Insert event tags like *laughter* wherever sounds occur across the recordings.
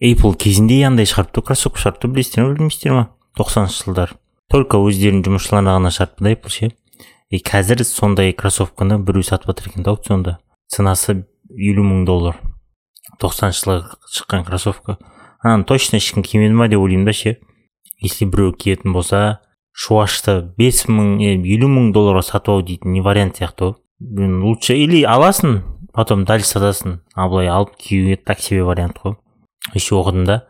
apple кезінде андай шығарыпты кроссовка шығарыпты білесіздер ма білмейсіздер ма? Тоқсаныншы жылдары только өздерінің жұмысшыларына ғана шығарыпты да apple ше? И қазір сондай кроссовканы біреу сатып жатыр екен да аукционда. Ценасы елу мың доллар. Тоқсаныншы жылы шыққан кроссовка ананы точно ешкім кимеді ма деп ойлаймын да ше. Если біреу киетін болса шуашты бес мың елу мың долларға сатып алу дейтін не вариант сияқты ғой лучше или аласың потом дальше сатасың. А былай алып киюге так себе вариант қой. Еще оқыдым да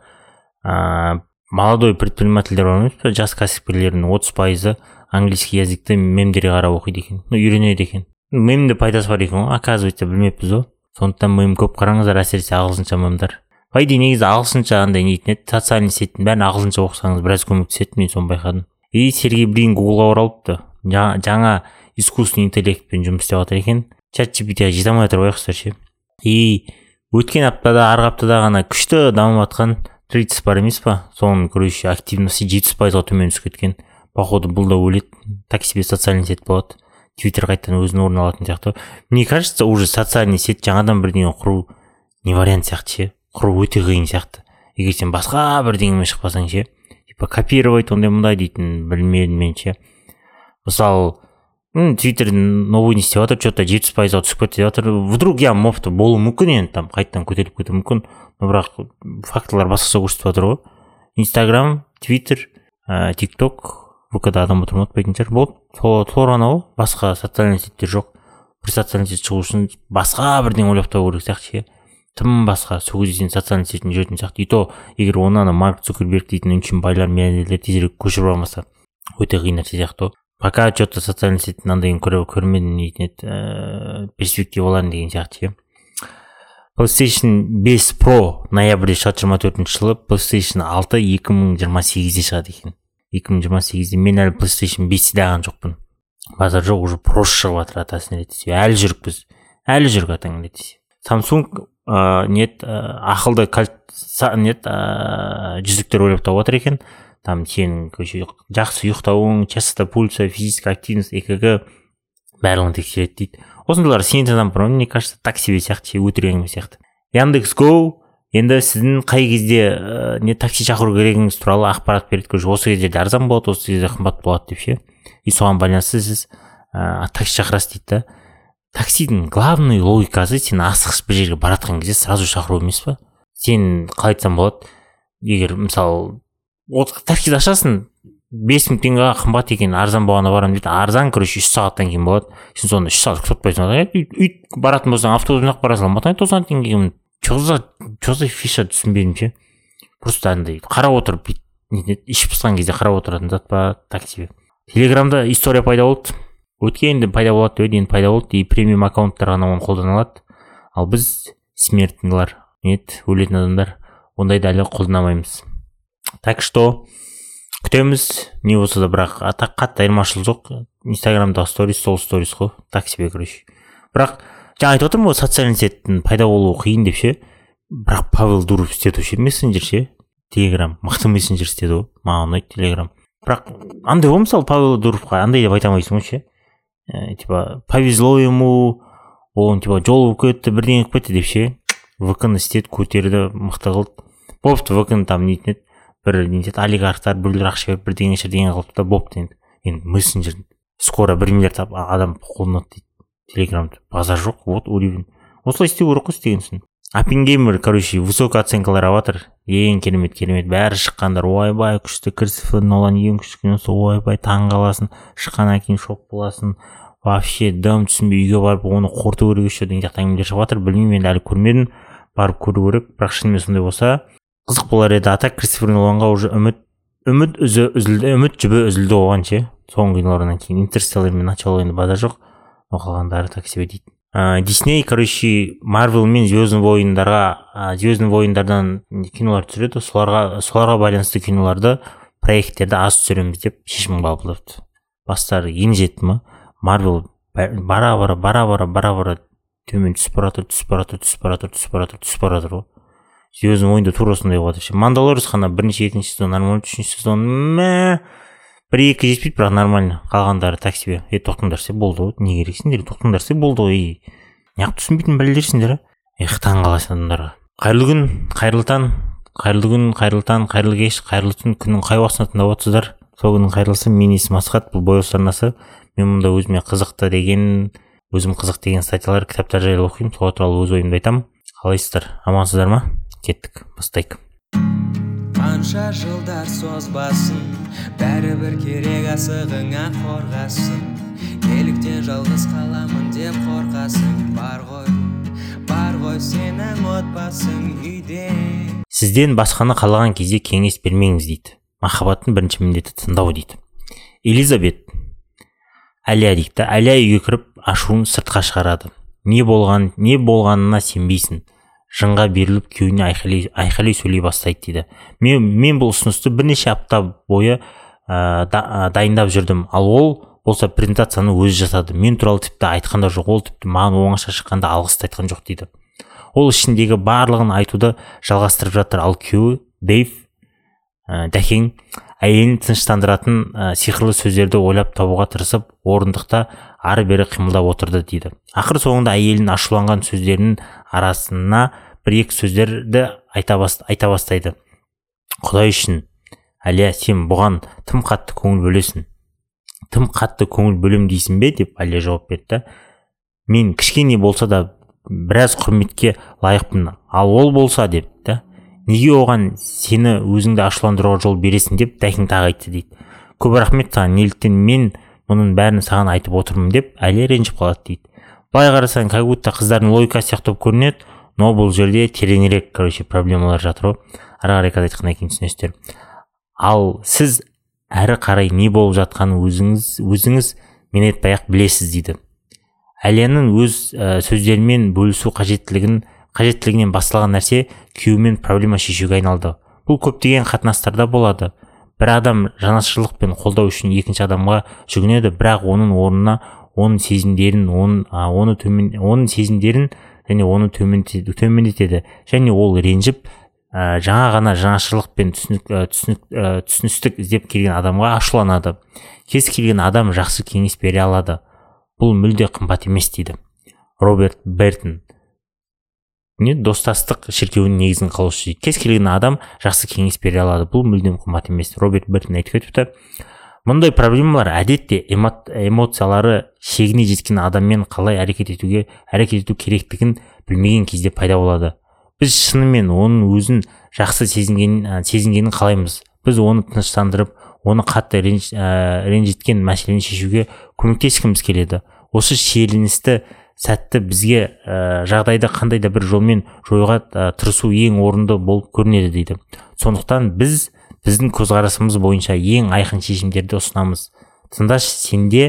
ә, молодой предпринимательдер бар емес па жас кәсіпкерлердің отыз пайызы английский языкті мемдерге қарап оқиды екен. Ну үйренеді екен. Мемде пайдасы бар екен ғой оказывается білмеппіз ғой. Сондықтан мем көп қараңыздар әсіресе ағылшынша мемдар. По идее негізі ағылшынша андай нетін еді социальный сеттің бәрін ағылшынша оқысаңыз біраз көмектеседі мен соны байқадым. И сергей брин гуглға оралыпты. Жаңа искусственный интеллектпен жұмыс істеп жатыр екен. Чат gptға жете алмай жатыр байқұстар ше и өткен аптада арғы аптада ғана күшті дамып жатқан бар емес па? Соның короче активности жетпіс пайызға төмен түсіп кеткен. Походу бұл да өледі. Так себе социальный сеть болады. Твиттер қайтадан өзінің орнын алатын сияқты. Мне кажется уже социальный сеть жаңадан бірдеңе құру не вариант сияқты ше? Құру өте қиын сияқты. Егер сен басқа бірдеңемен шықпасаң ше? Типа копировать ондай мындай дейтін білмедім мен ше. Мысалы твиттер новый не істеп жатыр че то жетпіс пайызға түсіп кетті деп жатыр вдруг иә мопты болуы мүмкін енді там қайтадан көтеріліп кетуі мүмкін но бірақ фактылар басқаша көрсетіп жатыр ғой. Инстаграм твиттер ә, тик ток вк да адам отырмай ұнатпайтын шығар болды солар ғана ғой басқа социальный сеттер жоқ. Бір социальный сет шығу үшін басқа бірдеңе ойлап табу керек сияқты ше. Тым басқа сол кезде сен социальный сеттің жүретін сияқты. И то егер оны ана марк цукерберг дейтін өңшең байлар миллионерлер тезірек көшіріп алмаса өте қиын нәрсе сияқты ғой. Пока че то социальный сеть мынандайын көрмедім дейтін еді ііі перспективаларын деген сияқты ше playstation 5 pro ноябрьде шығады жиырма төртінші жылы playstation алты екі мың жиырма сегізде шығады екен. Екі мың жиырма сегізде. Мен әлі playstation бесті де алған жоқпын. Базар жоқ уже просы шығып жатыр атасын десе. Әлі жүрікпіз әлі жүрік атаң десе. Samsung ыыы нет ақылды нет жүзіктер ойлап тауып жатыр екен. Там сенің короче жақсы ұйықтауың частота пульса физическая активность экг барлығын тексереді дейді. Осындайлар сенетін адам мне кажется так себе сияқты ше өтірік әңгіме сияқты. Яндекс гоу енді сіздің қай кезде ә, не такси шақыру керегіңіз туралы ақпарат береді короче осы кездерде арзан болады осы кезде қымбат болады деп ше. И соған байланысты сіз ә, такси шақырасыз дейді да. Таксидің главный логикасы сен асығыс бір жерге баратқан кезде сразу шақыру емес па сен қалай айтсам болады егер мысалы таксиді ашасың бес мың теңгеға қымбат екен арзан болғанда барамын дейді. Арзан короче үш сағаттан кейін болады. Сен соны үш сағат күтіп отпайсың өйтіп баратын болсаң автобуспен ақ барасың алматыға тоқсан теңгеге че за че за фиша түсінбедім ше. Просто андай қарап отырып іш пысқан кезде қарап отыратын зат па такси телеграмда история пайда болды. Өткенде пайда болады деп еді енді пайда болды. И премиум аккаунттар ғана оны қолдана алады. Ал біз смертныйлар өлетін адамдар ондайды әлі қолданамаймыз так что күтеміз не болса да бірақ так қатты айырмашылық жоқ. Инстаграмдағы сторис сол сторис қой так себе короче. Бірақ жаңа айтып отырмын ғой социальный сеттің пайда болуы қиын деп ше. Бірақ павел дуров істеді ше мессенджер ше. Телеграм мықты мессенджер істеді ғой маған ұнайды телеграм. Бірақ андай ғой мысалы павел дуровқа андай деп айта алмайсың ғой ше ә, типа повезло ему он типа жол болып кетті бірдеңе қылып кетті деп ше. Вк ны істеді көтерді мықты қылды. Бопты вк ны там нетін еді бір нетеді олигархтар біреулер ақша беріп бірдеңе шірдеңе қылыпты да бопты енді. Енді мессенджер скоро бір миллиард адам қолданады дейді телеграм базар жоқ вот уровень. Осылай істеу керек қой істегенсін аппенгеймер короче высокий оценкалар алып жатыр ең керемет керемет. Бәрі шыққандар ойбай күшті кристофер нолан ең күшті киносы ойбай таң қаласың шыққаннан кейін шок боласың вообще дым түсінбей үйге барып оны қорыту керек еще деген сияқты әңгімелер шығып жатыр білмеймін енді әлі көрмедім. Барып көру керек. Бірақ шынымен сондай болса қызық болар еді. Ата кристофер ноланға уже үміт үміт үзі үзілді үміт жібі үзілді оған ше. Соңғы киноларынан кейін интерстеллар мен начало енді базар жоқ. Қалғандары так себе дейді. Дисней короче марвел мен звездный войындарға звездный войындардан кинолар түсіреді. Соларға соларға байланысты киноларды проекттерді аз түсіреміз деп шешім қабылдапты бастары жетті ма марвел бара бара бара бара бара бара төмен түсіп бара жатыр түсіп бара жатыр түсіп бара жатыр түсіп бара жатыр түсіп бара жатыр ғой. Звездный войнда тура сондай болыватыр ше мандалорец қана бірінші екінші сезон нормально үшінші сезон. Мә бір екі жетпейді бірақ нормально қалғандары так себе. Е тоқтаңдарсе болды ғой не керексіңдер тоқтаңдарсе болды ғой ей неғып түсінбейтін бәлелерсіңдер а? Эх таң қаласың адамдарға қайырлы күн қайырлы таң қайырлы күн қайырлы таң қайырлы кеш қайырлы түн. Күннің қай уақытысында тыңдап отырсыздар сол күннің қайырлысы менің есімім асхат бұл бой арнасы мен мұнда өзіме қызықты деген өзім қызық деген статьялар кітаптар жайлы оқимын. Сол туралы өз ойымды айтамын. Қалайсыздар? Амансыздар ма? Кеттік бастайық. Қанша жылдар созбасын бәрібір керек асығыңа қорғасын. Неліктен жалғыз қаламын деп қорқасың бар ғой бар ғой сенің отбасың үйде. Сізден басқаны қалаған кезде кеңес бермеңіз дейді. Махаббаттың бірінші міндеті тыңдау дейді. Элизабет. Әлия дейді әлия үйге кіріп ашуын сыртқа шығарады. Не болған не болғанына сенбейсің. Жынға беріліп күйеуіне айқайлай, айқайлай сөйлей бастайды дейді. Мен, мен бұл ұсынысты бірнеше апта бойы ә, дайындап жүрдім. Ал ол болса презентацияны өзі жасады. Мен туралы тіпті айтқан да жоқ. Ол тіпті маған оңаша шыққанда алғыс та айтқан жоқ дейді. Ол ішіндегі барлығын айтуды жалғастырып жатыр. Ал күйеуі дэйв ә, дәкең әйелін тыныштандыратын ә, сиқырлы сөздерді ойлап табуға тырысып орындықта ары бері қимылдап отырды дейді. Ақыр соңында әйелінің ашуланған сөздерінің арасына бір екі сөздерді айта, айта бастайды. Құдай үшін әлия сен бұған тым қатты көңіл бөлесің тым қатты көңіл бөлем дейсің бе? деп әлия жауап берді. Мен кішкене болса да біраз құрметке лайықпын ал ол болса деп да неге оған сені өзіңді ашуландыруға жол бересің? деп дәкең тағы айтты дейді. Көп рахмет саған неліктен мен мұның бәрін саған айтып отырмын деп әлия ренжіп қалады дейді. Былай қарасаң как будто қыздардың логикасы сияқты болып көрінеді но бұл жерде тереңірек короче проблемалар жатыр ғой. Ары қарай қазір айтқаннан кейін түсінесіздер. Ал сіз әрі қарай не болып жатқанын өзіңіз өзіңіз мен айтпай ақ білесіз дейді. Әлияның өз ә, сөздерімен бөлісу қажеттілігін қажеттілігінен басталған нәрсе күйеуімен проблема шешуге айналды. Бұл көптеген қатынастарда болады. Бір адам жанашырлық пен қолдау үшін екінші адамға жүгінеді бірақ оның орнына оның сезімдерін оның оны төмен оның сезімдерін және оны төмендетеді. Және ол ренжіп ә, жаңа ғана жанашырлық пен түсінік, ә, түсінік, ә, түсіністік іздеп келген адамға ашуланады. Кез келген адам жақсы кеңес бере алады. Бұл мүлде қымбат емес дейді роберт бертон. Не достастық шіркеуінің негізін қалаушы дейді. Кез келген адам жақсы кеңес бере алады. Бұл мүлдем қымбат емес. Роберт бертон айтып кетіпті мұндай проблемалар әдетте эмоциялары шегіне жеткен адаммен қалай әрекет етуге әрекет ету керектігін білмеген кезде пайда болады. Біз шынымен оның өзін жақсы сезінген, сезінгенін қалаймыз. Біз оны тыныштандырып оны қатты ә, ренжіткен мәселені шешуге көмектескіміз келеді. Осы шиеленісті сәтті бізге ә, жағдайды қандай да бір жолмен жоюға ә, тырысу ең орынды болып көрінеді дейді. Сондықтан біз біздің көзқарасымыз бойынша ең айқын шешімдерді ұсынамыз. Тыңдашы сенде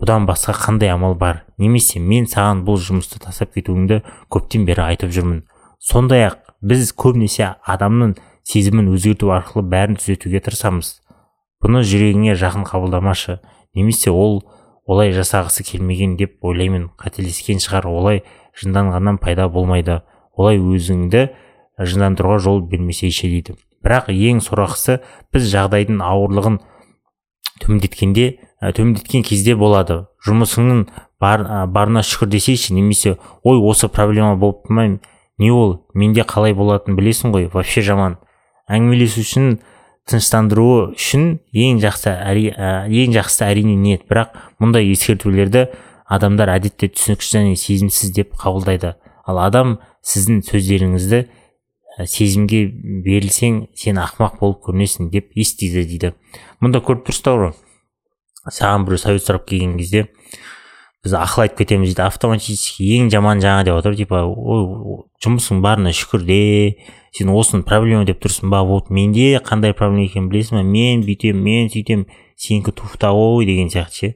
бұдан басқа қандай амал бар? Немесе мен саған бұл жұмысты тастап кетуіңді көптен бері айтып жүрмін. Сондай ақ біз көбінесе адамның сезімін өзгерту арқылы бәрін түзетуге тырысамыз. Бұны жүрегіңе жақын қабылдамашы. Немесе ол олай жасағысы келмеген деп ойлаймын. Қателескен шығар олай жынданғаннан пайда болмайды. Олай өзіңді жындандыруға жол бермесейші дейді. Бірақ ең сорақысы біз жағдайдың ауырлығын төмендеткенде төмендеткен кезде болады. Жұмысыңның бар, барына шүкір десейші немесе ой осы проблема болып ма? Не ол? Менде қалай болатынын білесің ғой вообще жаман. Әңгімелесу үшін тыныштандыруы үшін ең жақсы әри, ә, ең жақсысы әрине ниет. Бірақ мұндай ескертулерді адамдар әдетте түсініксіз және сезімсіз деп қабылдайды. Ал адам сіздің сөздеріңізді ә, сезімге берілсең сен ақымақ болып көрінесің деп естиді дейді. Мұнда көріп тұрсыздар ғой. Саған біреу совет сұрап келген кезде біз ақыл айтып кетеміз дейді. Автоматически ең жаман жаңа деп отыр. Типа ой жұмысың барына шүкір де сен осыны проблема деп тұрсың ба? Вот менде қандай проблема екенін білесің ба? Мен бүйтемін мен сөйтемін сенікі туфта ғой деген сияқты ше.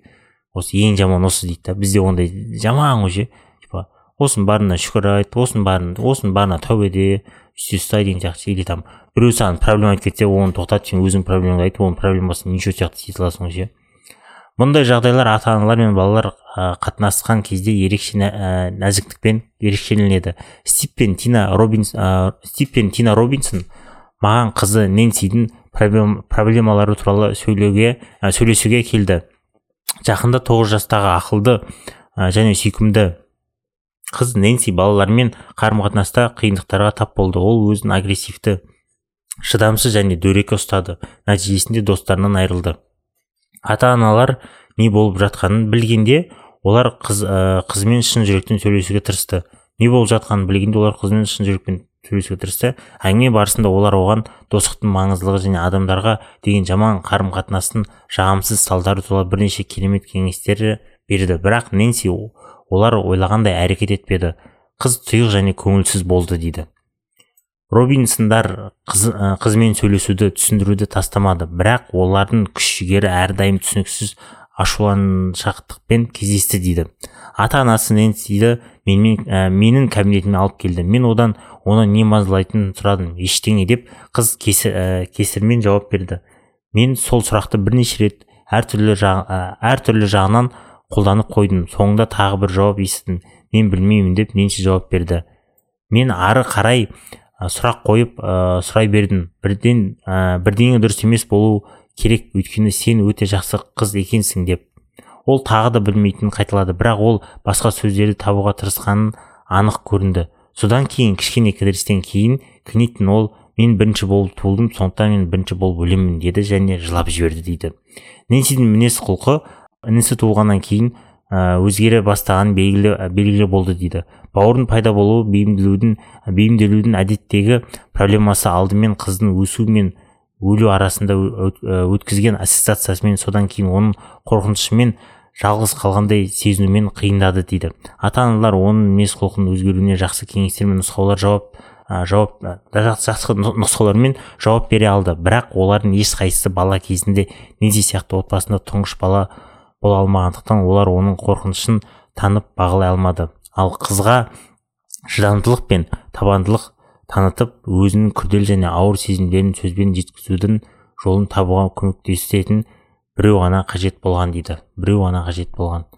Осы ең жаман осы дейді да. Бізде ондай жаман ғой ше. Осының барына шүкір айт осының барын осының барына тәубе де үсте ұстай деген сияқты или там. Біреу саған проблема айтып кетсе оны тоқтат сен өзің проблемаңды айтып оның проблемасын ничего сияқты істей саласың ғой ше мұндай жағдайлар ата аналар мен балалар қатынасқан кезде ерекше нәзіктікпен ерекшеленеді. Стив пен тина робинс стив пен тина робинсон маған қызы проблем, проблемалары туралы сөйлеуге сөйлесуге келді. Жақында тоғыз жастағы ақылды және сүйкімді қыз нэнси балалармен қарым қатынаста қиындықтарға тап болды. Ол өзін агрессивті шыдамсыз және дөрекі ұстады. Нәтижесінде достарынан айырылды ата аналар не болып жатқанын білгенде олар қыз ә, қызымен шын жүректен сөйлесуге тырысты. Не болып жатқанын білгенде олар қызымен шын жүрекпен сөйлесуге тырысты. Әңгіме барысында олар оған достықтың маңыздылығы және адамдарға деген жаман қарым қатынастың жағымсыз салдары туралы бірнеше керемет кеңестер берді. Бірақ нэнси олар ойлағандай әрекет етпеді. Қыз тұйық және көңілсіз болды дейді. Робинсондар қыз, қызымен сөйлесуді түсіндіруді тастамады бірақ олардың күш жігері әрдайым түсініксіз ашуланшақтықпен кездесті дейді. Ата анасы нэнсиді менің, ә, менің кабинетіме алып келді. Мен одан оны не мазалайтынын сұрадым. Ештеңе деп қыз ә, кесірмен жауап берді. Мен сол сұрақты бірнеше рет әртүрлі, жақ, ә, әртүрлі жағынан қолданып қойдым. Соңында тағы бір жауап естідім. Мен білмеймін деп ненси жауап берді. Мен ары қарай сұрақ қойып ә, сұрай бердім. Бірден ә, бірдеңе дұрыс емес болу керек. Өйткені сен өте жақсы қыз екенсің деп. Ол тағы да білмейтінін қайталады. Бірақ ол басқа сөздерді табуға тырысқанын анық көрінді. Содан кейін кішкене кідірістен кейін книтон ол мен бірінші болып туылдым сондықтан мен бірінші болып өлемін деді және жылап жіберді дейді. Нэнсидің мінез құлқы інісі туылғаннан кейін өзгере бастаған белгілі, белгілі болды дейді. Бауырдың пайда болуы бейімделудің бейімделудің әдеттегі проблемасы алдымен қыздың өсуі мен өлу арасында өткізген ассоциациясымен содан кейін оның қорқынышымен жалғыз қалғандай сезінумен қиындады дейді. Ата аналар оның мінез құлқының өзгеруіне жақсы кеңестер мен нұсқаулар жауап ә, жауап жақсы нұсқаулармен жауап бере алды. Бірақ олардың ешқайсысы бала кезінде незе сияқты отбасында тұңғыш бала бола алмағандықтан олар оның қорқынышын танып бағалай алмады. Ал қызға шыдамдылық пен табандылық танытып өзінің күрделі және ауыр сезімдерін сөзбен жеткізудің жолын табуға көмектесетін біреу ғана қажет болған дейді. Біреу ғана қажет болған.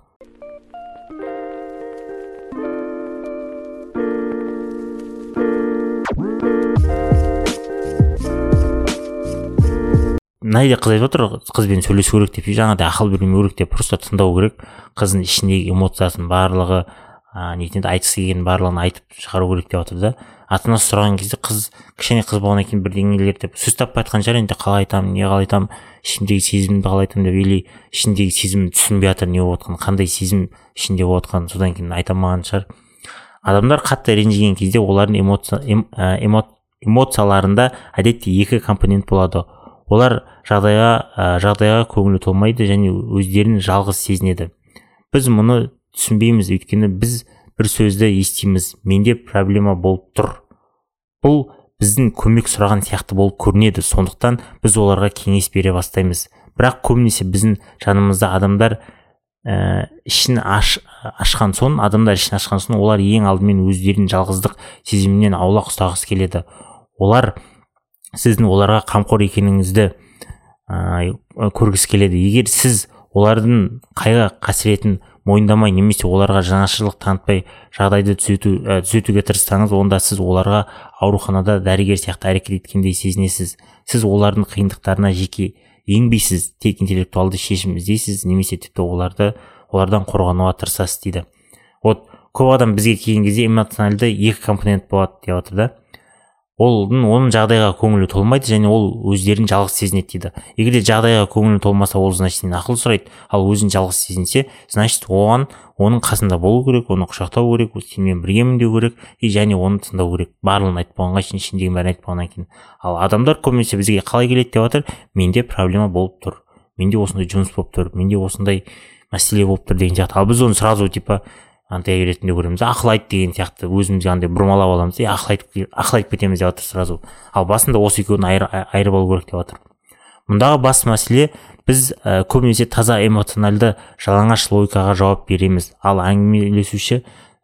Мына қыз айтып отыр қызбен сөйлесу керек деп жаңағыдай ақыл бермеу керек деп просто тыңдау керек. Қыздың ішіндегі эмоциясын барлығы ә, нетеді айтқысы келгенін барлығын айтып шығару керек деп жатыр да. Ата анасы сұраған кезде қыз кішкене қыз болғаннан кейін бірдеңелер деп сөз таппай жатқан шығар енді қалай айтамын не қалай айтамын ішімдегі сезімімді қалай айтамын деп или ішіндегі сезімін түсінбей жатыр не болып жатқанын қандай сезім ішінде болып жатқанын содан кейін айта алмаған шығар. Адамдар қатты ренжіген кезде олардың эмоция, эм, эмо, эмоцияларында әдетте екі компонент болады. Олар жағдайға жағдайға көңілі толмайды және өздерін жалғыз сезінеді. Біз мұны түсінбейміз өйткені біз бір сөзді естиміз. Менде проблема болып тұр. Бұл біздің көмек сұраған сияқты болып көрінеді. Сондықтан біз оларға кеңес бере бастаймыз. Бірақ көбінесе біздің жанымызда адамдар ә, ішін аш, ашқан соң адамдар ішін ашқан соң олар ең алдымен өздерінің жалғыздық сезімінен аулақ ұстағысы келеді. Олар сіздің оларға қамқор екеніңізді ә, көргісі келеді. Егер сіз олардың қайғы қасіретін мойындамай немесе оларға жанашырлық танытпай жағдайды түзету ә, түзетуге тырыссаңыз онда сіз оларға ауруханада дәрігер сияқты әрекет еткендей сезінесіз. Сіз олардың қиындықтарына жеке енбейсіз тек интеллектуалды шешім іздейсіз немесе тіпті оларды олардан қорғануға тырысасыз дейді. Вот көп адам бізге келген кезде эмоциональды екі компонент болады деп жатыр да. Ол оның жағдайға көңілі толмайды және ол өздерін жалғыз сезінеді дейді. Егер де жағдайға көңілі толмаса ол значит ақыл сұрайды. Ал өзін жалғыз сезінсе значит оған оның қасында болу керек оны құшақтау керек сенімен біргемін деу керек и және оны тыңдау керек. Барлығын айтып болғанға шейін ішіндегі бәрін айтып болғаннан кейін. Ал адамдар көбінесе бізге қалай келеді деп жатыр. Менде проблема болып тұр. Менде осындай жұмыс болып тұр. Менде осындай мәселе болып тұр деген сияқты. Ал біз оны сразу типа андай ретінде көреміз ақыл айт деген сияқты. Өзімізге андай бұрмалап аламыз. И ақыл айтып ақыл айтып кетеміз деп жатыр сразу. Ал басында осы екеуін айыр, айырып алу керек деп жатыр мұндағы басты мәселе біз ә, көбінесе таза эмоциональды жалаңаш логикаға жауап береміз. Ал әңгімелесуші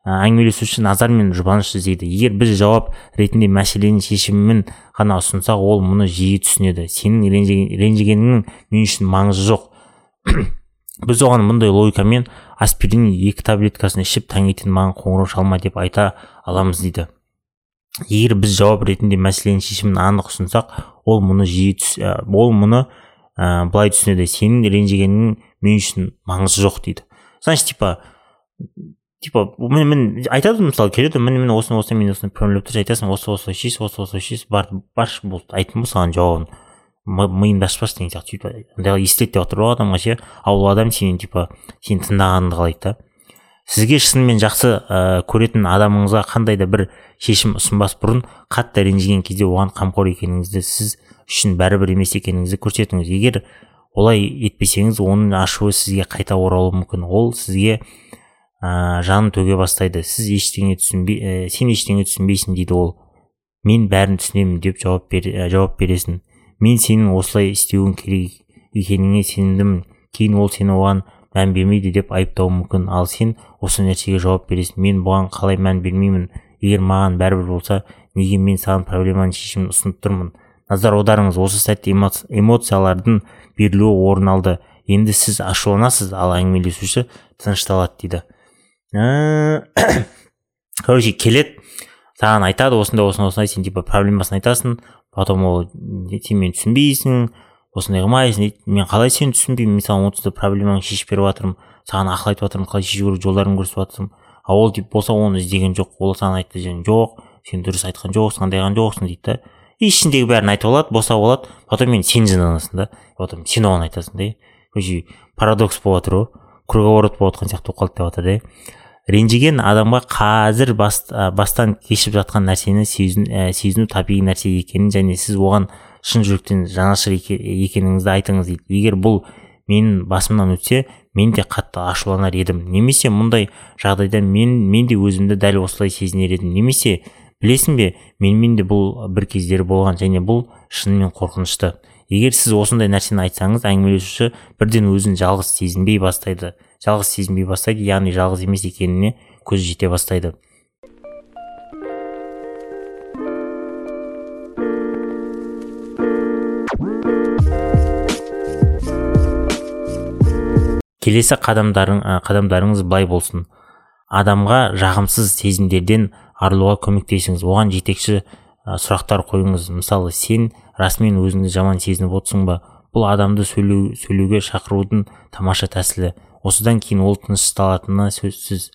әңгімелесуші назар мен жұбаныш іздейді. Егер біз жауап ретінде мәселенің шешімін ғана ұсынсақ ол мұны жиі түсінеді. Сенің ренжігеніңнің мен үшін маңызы жоқ. Біз оған мұндай логикамен аспирин екі таблеткасын ішіп таңертең маған қоңырау шалма деп айта аламыз дейді. Егер біз жауап ретінде мәселенің шешімін анық ұсынсақ ол мұны жиі түс, ол мұны ә, былай түсінеді. Сенің ренжігенің мен үшін маңызы жоқ дейді. Значит типа типа мен, айтады мысалы келеді міне міне осыны осыны мен осыны проблема айтасың осы осы шеш осы осы шеш бар баршы болды айттым ғой саған жауабын. Миыңды ашпашы деген сияқты сөйтіп андай естіледі деп жатыр ғой адамға ше ал ол адам сенен типа сені тыңдағаныңды қалайды да. Сізге шынымен жақсы ә, көретін адамыңызға қандай да бір шешім ұсынбас бұрын қатты ренжіген кезде оған қамқор екеніңізді сіз үшін бәрібір емес екеніңізді көрсетіңіз. Егер олай етпесеңіз оның ашуы сізге қайта оралуы мүмкін. Ол сізге ә, жанын төге бастайды. Сіз ештеңе түсінбей ә, сен ештеңе түсінбейсің дейді ол. Мен бәрін түсінемін деп жауап, бер, ә, жауап бересің. Мен сенің осылай істеуің керек екеніңе сенімдімін. Кейін ол сені оған мән бермейді деп айыптауы мүмкін. Ал сен осы нәрсеге жауап бересің. Мен бұған қалай мән бермеймін? Егер маған бәрібір болса неге мен саған проблеманың шешімін ұсынып тұрмын? Назар аударыңыз. Осы сәтте эмоциялардың берілуі орын алды. Енді сіз ашуланасыз ал әңгімелесуші тынышталады дейді. *coughs* Короче келеді. Саған айтады осындай осындай осындай. Сен типа проблемасын айтасың. Потом ол сен мені түсінбейсің осындай қылмайсың дейді мен қалай сені түсінбеймін мен саған отызда проблемаңды шешіп беріп жатырмын саған ақыл айтып жатырмын қалай шешу керек жолдарын көрсетіп жатырмын ал ол деп болса оны іздеген жоқ ол саған айтты жоқ сен дұрыс айтқан жоқсың андай қылған жоқсың дейді да и ішіндегі бәрін айтып алады босап алады потом мен сен жынданасың да. Потом сен оған айтасың да короче парадокс болып жатыр ғой круговорот болып жатқан сияқты болып қалды деп жатыр да ренжіген адамға қазір бас, бастан кешіп жатқан нәрсені сезіну, ә, сезіну табиғи нәрсе екенін және сіз оған шын жүректен жанашыр екеніңізді айтыңыз дейді. Егер бұл менің басымнан өтсе мен де қатты ашуланар едім. Немесе мұндай жағдайда мен мен де өзімді дәл осылай сезінер едім. Немесе білесің бе менімен де бұл бір кездері болған және бұл шынымен қорқынышты. Егер сіз осындай нәрсені айтсаңыз әңгімелесуші бірден өзін жалғыз сезінбей бастайды. Жалғыз сезінбей бастайды яғни жалғыз емес екеніне көзі жете бастайды. Келесі қадамдарың, қадамдарыңыз былай болсын. Адамға жағымсыз сезімдерден арылуға көмектесіңіз оған жетекші сұрақтар қойыңыз. Мысалы сен расымен өзіңді жаман сезініп отырсың ба? Бұл адамды сөйлеу, сөйлеуге шақырудың тамаша тәсілі. Осыдан кейін ол тынышталатыны сөзсіз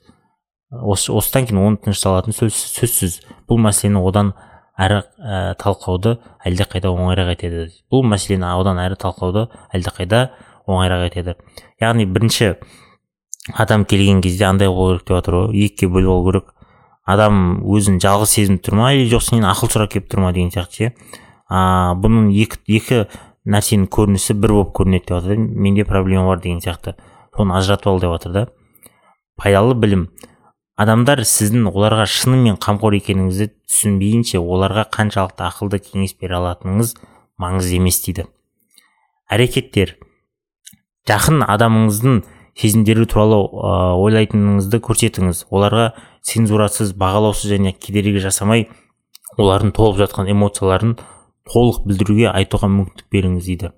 осы, осыдан кейін оның тынышталатыны сөзсіз, сөзсіз. Бұл мәселені одан әрі ә, талқылауды әлдеқайда оңайырақ етеді. Бұл мәселені одан әрі талқылауды әлдеқайда оңайырақ етеді. Яғни бірінші адам келген кезде андай болу керек деп жатыр ғой. Екіге бөліп алу керек. Адам өзін жалғыз сезініп тұр ма? Или жоқ сенен ақыл сұрап келіп тұр ма деген сияқты ше? А бұның екі, екі нәрсенің көрінісі бір болып көрінеді деп жатыр менде проблема бар деген сияқты. Соны ажыратып ал деп жатыр да. Пайдалы білім. Адамдар сіздің оларға шынымен қамқор екеніңізді түсінбейінше оларға қаншалықты ақылды кеңес бере алатыныңыз маңызды емес дейді. Әрекеттер. Жақын адамыңыздың сезімдері туралы ойлайтыныңызды көрсетіңіз. Оларға цензурасыз бағалаусыз және кедергі жасамай олардың толып жатқан эмоцияларын толық білдіруге айтуға мүмкіндік беріңіз дейді.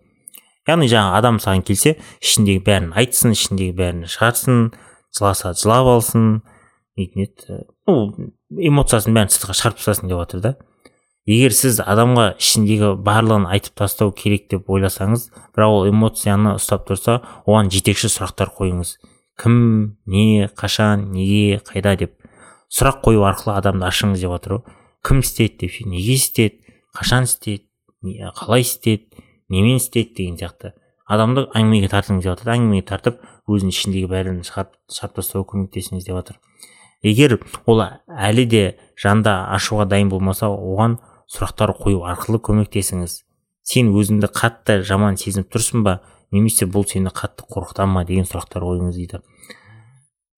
Яғни жаңа адам саған келсе ішіндегі бәрін айтсын ішіндегі бәрін шығарсын жыласа жылап алсын дейтін еді ну эмоциясын бәрін сыртқа шығарып тастасын деп жатыр да. Егер сіз адамға ішіндегі барлығын айтып тастау керек деп ойласаңыз бірақ ол эмоцияны ұстап тұрса оған жетекші сұрақтар қойыңыз. Кім не қашан неге қайда деп. Сұрақ қою арқылы адамды ашыңыз деп жатыр ғой кім істеді деп неге істеді қашан істеді қалай істеді немен істеді деген сияқты. Адамды әңгімеге тартыңыз деп жатыр әңгімеге тартып өзінің ішіндегі бәрін шығарып тастауға көмектесіңіз деп жатыр. Егер ол әлі де жанда ашуға дайын болмаса оған сұрақтар қою арқылы көмектесіңіз. Сен өзіңді қатты жаман сезініп тұрсың ба? Немесе бұл сені қатты қорқыта ма деген сұрақтар қойыңыз дейді.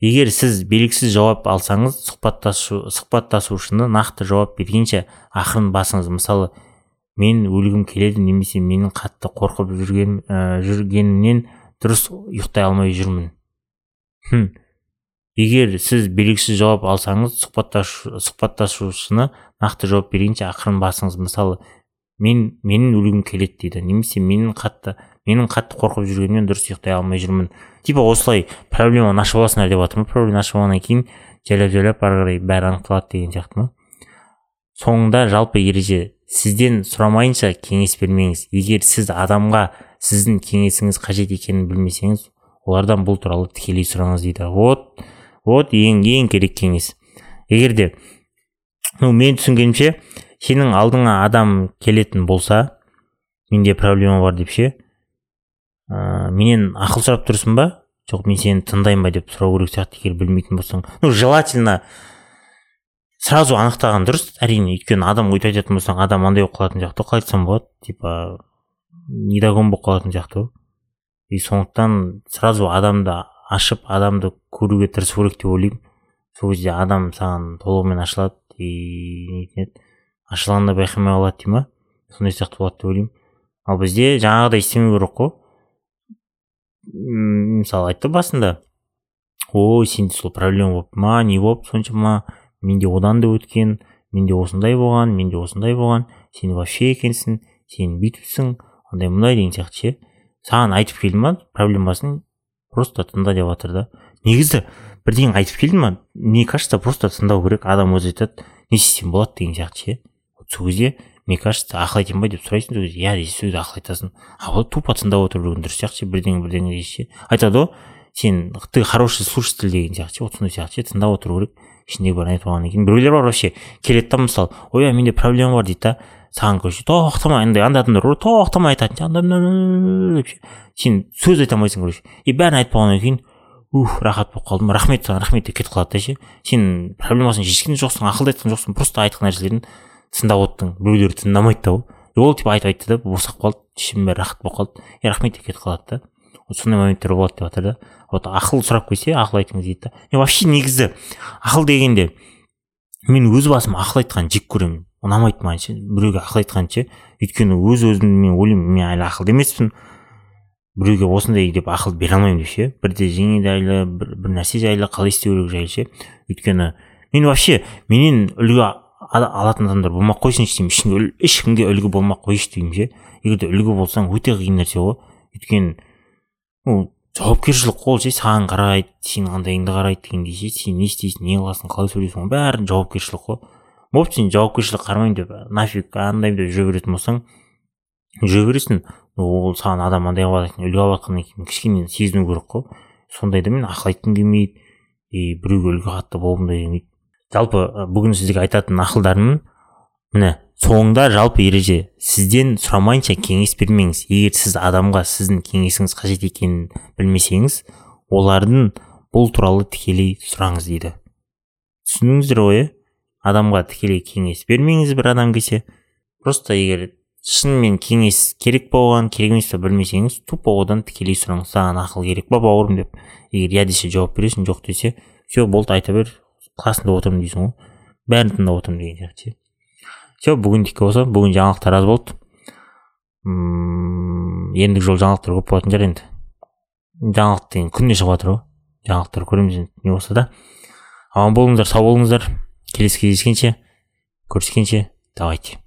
Егер сіз белгісіз жауап алсаңыз сұхбаттасу, сұхбаттасушыны нақты жауап бергенше ақырын басыңыз. Мысалы мен өлгім келеді немесе менің қатты қорқып жүрген ә, жүргенімнен дұрыс ұйықтай алмай жүрмін. Хм. Егер сіз белгісіз жауап алсаңыз сұхбаттасушыны нақты жауап бергенше ақырын басыңыз. Мысалы мен менің өлгім келеді дейді. Немесе менің қатты менің қатты қорқып жүргенімнен дұрыс ұйықтай алмай жүрмін. Типа осылай проблеманы ашып аласыңдар деп жатырмын проблеманы ашып алғаннан кейін жайлап жайлап ары қарай бәрі анықталады деген сияқты ма? Соңында жалпы ереже сізден сұрамайынша кеңес бермеңіз. Егер сіз адамға сіздің кеңесіңіз қажет екенін білмесеңіз олардан бұл туралы тікелей сұраңыз дейді. Вот вот ең ең керек кеңес. Егер де ну мен түсінгенімше сенің алдыңа адам келетін болса менде проблема бар деп ше ә, менен ақыл сұрап тұрсың ба? Жоқ мен сені тыңдаймын ба деп сұрау керек сияқты егер білмейтін болсаң. Ну желательно сразу анықтаған дұрыс. Әрине өйткені адам өйтіп айтатын болсаң адам андай болып қалатын сияқты қалай айтсам болады. Типа недогон болып қалатын сияқты ғой и сондықтан сразу адамды ашып адамды көруге тырысу керек деп ойлаймын. Сол кезде адам саған толығымен ашылады. И нетін еді? Ашылғанда байқамай қалады дей ма сондай сияқты болады деп ойлаймын. Ал бізде жаңағыдай істемеу керек қой. Мысалы айтты басында. Ой сенде сол проблема болып ма не болып соншама менде одан да өткен менде осындай болған менде осындай болған. Сен вообще екенсің сен бүйтіпсің андай мындай деген сияқты ше. Саған айтып келді ма проблемасын просто тыңда деп жатыр да. Негізі бірдеңе айтып келді ма мне кажется просто тыңдау керек. Адам өзі айтады не істесем болады деген сияқты ше. Сол кезде мне кажется ақыл айтайын ба деп сұрайсың сол кезде иә сол кезде ақыл айтасың а вот тупо тыңдап отыру деген дұрыс сияқты ше бірдеңе бірдеңе ше. Айтады ғой сен ты хороший слушатель деген сияқты ше вот сондай сияқты ше тыңдап отыру керек ішіндегі бәрін айтып алғаннан кейін біреулер бар вообще келеді да мысалы ойбай менде проблема бар дейді да саған короче тоқтамай андай андай адамдар бар тоқтамай айтатын деп ше сен сөз айта алмайсың короче и бәрін айтып болғаннан кейін ух рахат болып қалдым рахмет саған рахмет деп кетіп қалады да ше сен проблемасын шешкен жоқсың ақылды айтқан жоқсың просто айтқан нәрселерін тыңдап отырдың біреулер тыңдамайды да ғой ол типа айтып айтты да босап қалды ішім бәрі рахат болып қалды е рахмет деп кетіп қалады да сондай моменттер болады деп жатыр да вот ақыл сұрап келсе ақыл айтыңыз дейді да мен вообще негізі ақыл дегенде мен өз басым ақыл айтқанды жек көремін. Ұнамайды маған ше біреуге ақыл айтқанды ше. Өйткені өз өзімді мен ойлаймын мен әлі ақылды емеспін. Біреуге осындай деп ақыл бере алмаймын деп ше бірде жеңе жайлы бір, бір нәрсе жайлы қалай істеу керек жайлы ше. Өйткені мен вообще менен үлгі алатын адамдар болмай ақ қойсыншы деймін ешкімге, ешкімге үлгі болмай ақ қойшы деймін ше. Егер де үлгі болсаң өте қиын нәрсе ғой. Өйткені ол жауапкершілік қой ше саған қарайды сенің қандайыңды қарайды дегендей ше сен не істейсің не қыласың қалай сөйлейсің оның бәрі жауапкершілік қой. Болды сен жауапкершілік қарамаймын деп нафиг андай деп жүре беретін болсаң жүре бересің ол саған адам андай қылып жатқан үлгі алып жатқаннан кейін кішкене сезіну керек қой. Сондайда мен ақыл айтқым келмейді. И біреуге үлгі қатты болғым да келмейді. Жалпы бүгін сіздерге айтатын ақылдарым міне соңында жалпы ереже сізден сұрамайынша кеңес бермеңіз. Егер сіз адамға сіздің кеңесіңіз қажет екенін білмесеңіз олардың бұл туралы тікелей сұраңыз дейді. Түсіндіңіздер ғой адамға тікелей кеңес бермеңіз бір адам келсе просто егер шынымен кеңес керек болған керек емес па білмесеңіз тупо одан тікелей сұраңыз. Саған ақыл керек па бауырым деп. Егер иә десе жауап бересің жоқ десе все болды айта бер қасында отырмын дейсің ғой. Бәрін тыңдап отырмын деген сияқты ше. Все бүгіндікі осы бүгін жаңалықтар аз болды. Мм ендігі жолы жаңалықтар көп болатын шығар енді. Жаңалық деген күнде шығып жатыр ғой. Жаңалықтар көреміз енді не болса да. Аман болыңыздар сау болыңыздар. Келесі кездескенше көріскенше давайте.